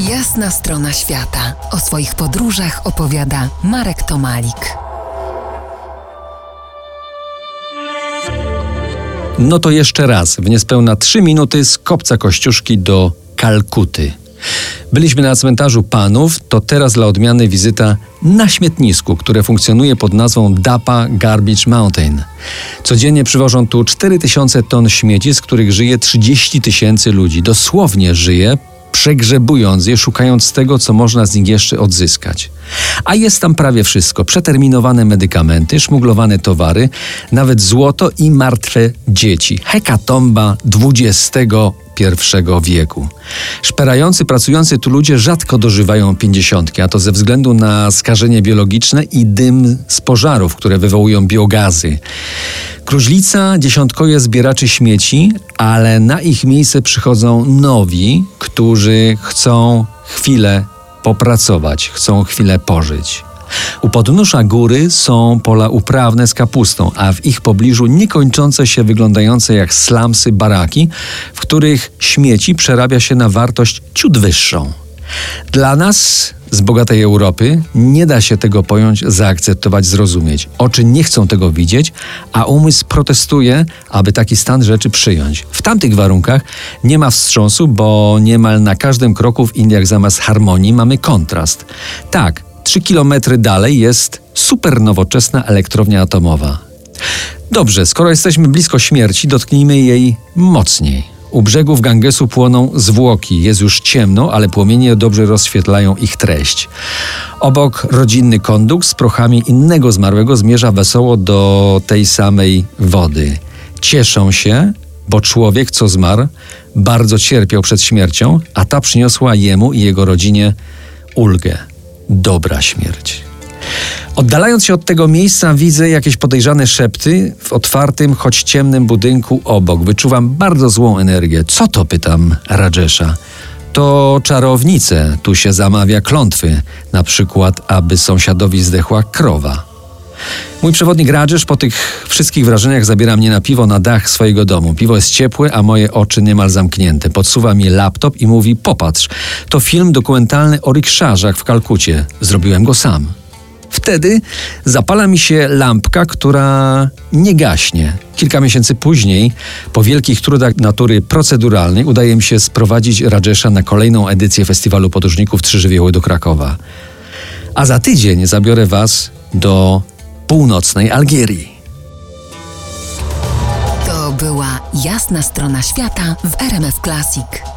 Jasna strona świata. O swoich podróżach opowiada Marek Tomalik. No to jeszcze raz, w niespełna trzy minuty z kopca Kościuszki do Kalkuty. Byliśmy na cmentarzu panów, to teraz dla odmiany wizyta na śmietnisku, które funkcjonuje pod nazwą Dapa Garbage Mountain. Codziennie przywożą tu 4000 ton śmieci, z których żyje 30 tysięcy ludzi. Dosłownie żyje, przegrzebując je, szukając tego, co można z nich jeszcze odzyskać. A jest tam prawie wszystko: przeterminowane medykamenty, szmuglowane towary, nawet złoto i martwe dzieci. Hekatomba XXI wieku. Szperający, pracujący tu ludzie rzadko dożywają pięćdziesiątki, a to ze względu na skażenie biologiczne i dym z pożarów, które wywołują biogazy. Krużlica dziesiątkuje zbieraczy śmieci, ale na ich miejsce przychodzą nowi, którzy chcą chwilę popracować, chcą chwilę pożyć. U podnóża góry są pola uprawne z kapustą, a w ich pobliżu niekończące się wyglądające jak slamsy baraki, w których śmieci przerabia się na wartość ciut wyższą. Dla nas z bogatej Europy nie da się tego pojąć, zaakceptować, zrozumieć. Oczy nie chcą tego widzieć, a umysł protestuje, aby taki stan rzeczy przyjąć. W tamtych warunkach nie ma wstrząsu, bo niemal na każdym kroku w Indiach zamiast harmonii mamy kontrast. Tak, trzy kilometry dalej jest super nowoczesna elektrownia atomowa. Dobrze, skoro jesteśmy blisko śmierci, dotknijmy jej mocniej. U brzegów Gangesu płoną zwłoki. Jest już ciemno, ale płomienie dobrze rozświetlają ich treść. Obok rodzinny kondukt z prochami innego zmarłego zmierza wesoło do tej samej wody. Cieszą się, bo człowiek, co zmarł, bardzo cierpiał przed śmiercią, a ta przyniosła jemu i jego rodzinie ulgę. Dobra śmierć. Oddalając się od tego miejsca, widzę jakieś podejrzane szepty w otwartym, choć ciemnym budynku obok. Wyczuwam bardzo złą energię. Co to, pytam Rajesha. To czarownice. Tu się zamawia klątwy. Na przykład, aby sąsiadowi zdechła krowa. Mój przewodnik Rajesh po tych wszystkich wrażeniach zabiera mnie na piwo na dach swojego domu. Piwo jest ciepłe, a moje oczy niemal zamknięte. Podsuwa mi laptop i mówi: Popatrz, to film dokumentalny o rikszarzach w Kalkucie. Zrobiłem go sam. Wtedy zapala mi się lampka, która nie gaśnie. Kilka miesięcy później, po wielkich trudach natury proceduralnej, udaje mi się sprowadzić Rajesha na kolejną edycję Festiwalu Podróżników Trzy Żywioły do Krakowa. A za tydzień zabiorę Was do północnej Algierii. To była jasna strona świata w RMF Classic.